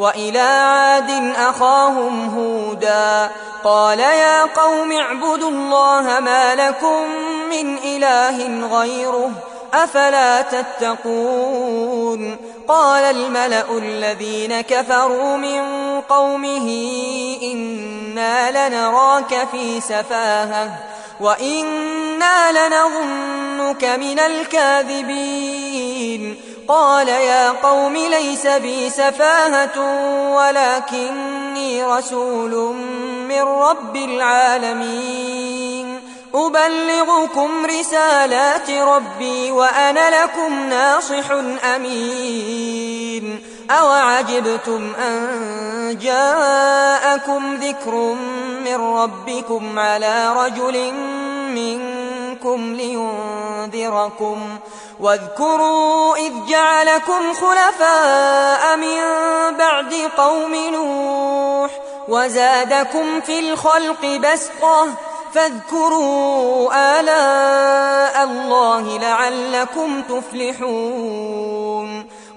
وإلى عاد أخاهم هودا قال يا قوم اعبدوا الله ما لكم من إله غيره أفلا تتقون قال الملأ الذين كفروا من قومه إنا لنراك في سفاهة وإنا لنظنك من الكاذبين قال يا قوم ليس بي سفاهة ولكني رسول من رب العالمين أبلغكم رسالات ربي وأنا لكم ناصح أمين أوعجبتم أن جاءكم ذكر من ربكم على رجل منكم لينذركم واذكروا إذ جعلكم خلفاء من بعد قوم نوح وزادكم في الخلق بسطة فاذكروا آلاء الله لعلكم تفلحون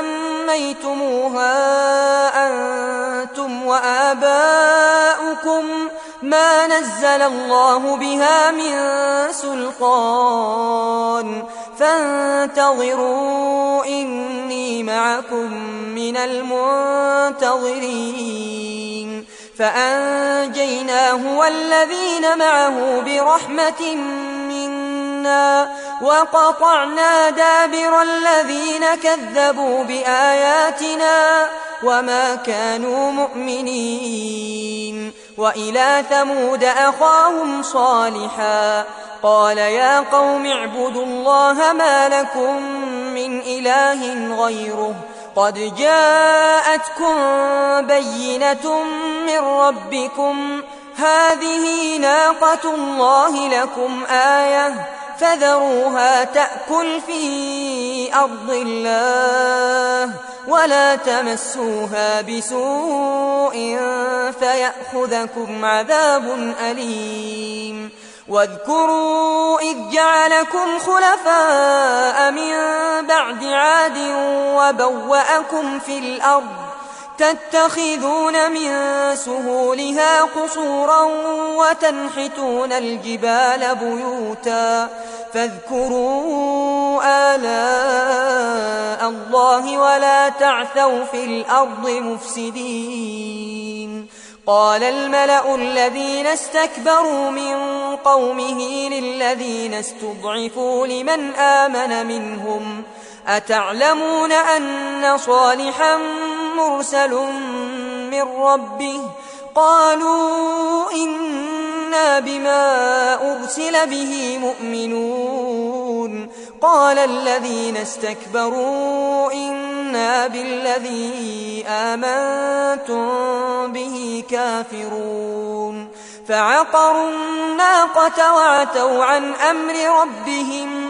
سميتموها أنتم وآباؤكم ما نزل الله بها من سلطان فانتظروا إني معكم من المنتظرين فأنجيناه والذين معه برحمة وقطعنا دابر الذين كذبوا بآياتنا وما كانوا مؤمنين وإلى ثمود أخاهم صالحا قال يا قوم اعبدوا الله ما لكم من إله غيره قد جاءتكم بينة من ربكم هذه ناقة الله لكم آية فذروها تأكل في أرض الله ولا تمسوها بسوء فيأخذكم عذاب أليم واذكروا إذ جعلكم خلفاء من بعد عاد وبوأكم في الأرض تتخذون من سهولها قصورا وتنحتون الجبال بيوتا فاذكروا آلاء الله ولا تعثوا في الأرض مفسدين. قال الملأ الذين استكبروا من قومه للذين استضعفوا لمن آمن منهم أتعلمون أن صالحا مرسل من ربه. قالوا إنا بما أرسل به مؤمنون. قال الذين استكبروا إنا بالذي آمنتم به كافرون. فعقروا الناقة وعتوا عن أمر ربهم.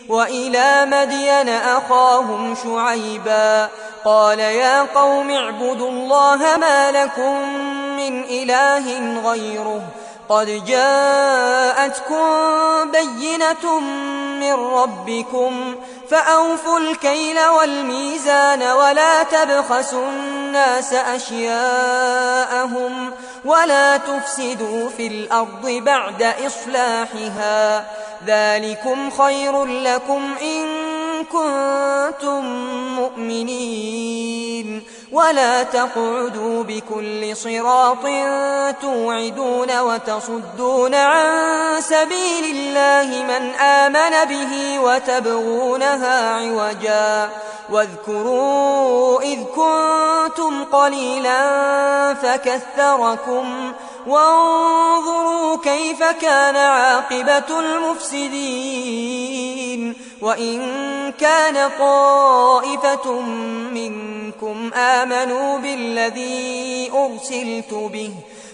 وإلى مدين أخاهم شعيبا قال يا قوم اعبدوا الله ما لكم من إله غيره قد جاءتكم بينة من ربكم فأوفوا الكيل والميزان ولا تبخسوا الناس أشياءهم ولا تفسدوا في الأرض بعد إصلاحها ذلكم خير لكم إن كنتم مؤمنين. ولا تقعدوا بكل صراط توعدون وتصدون عن سبيل الله من آمن به وتبغونها عوجا. واذكروا إذ كنتم قليلا فكثركم وانظروا كيف كان عاقبة المفسدين. وإن كان طائفة منكم آمنوا بالذي أرسلت به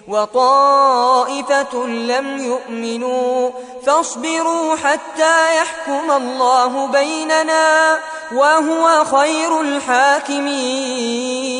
وطائفة لم يؤمنوا فاصبروا حتى يحكم الله بيننا وهو خير الحاكمين.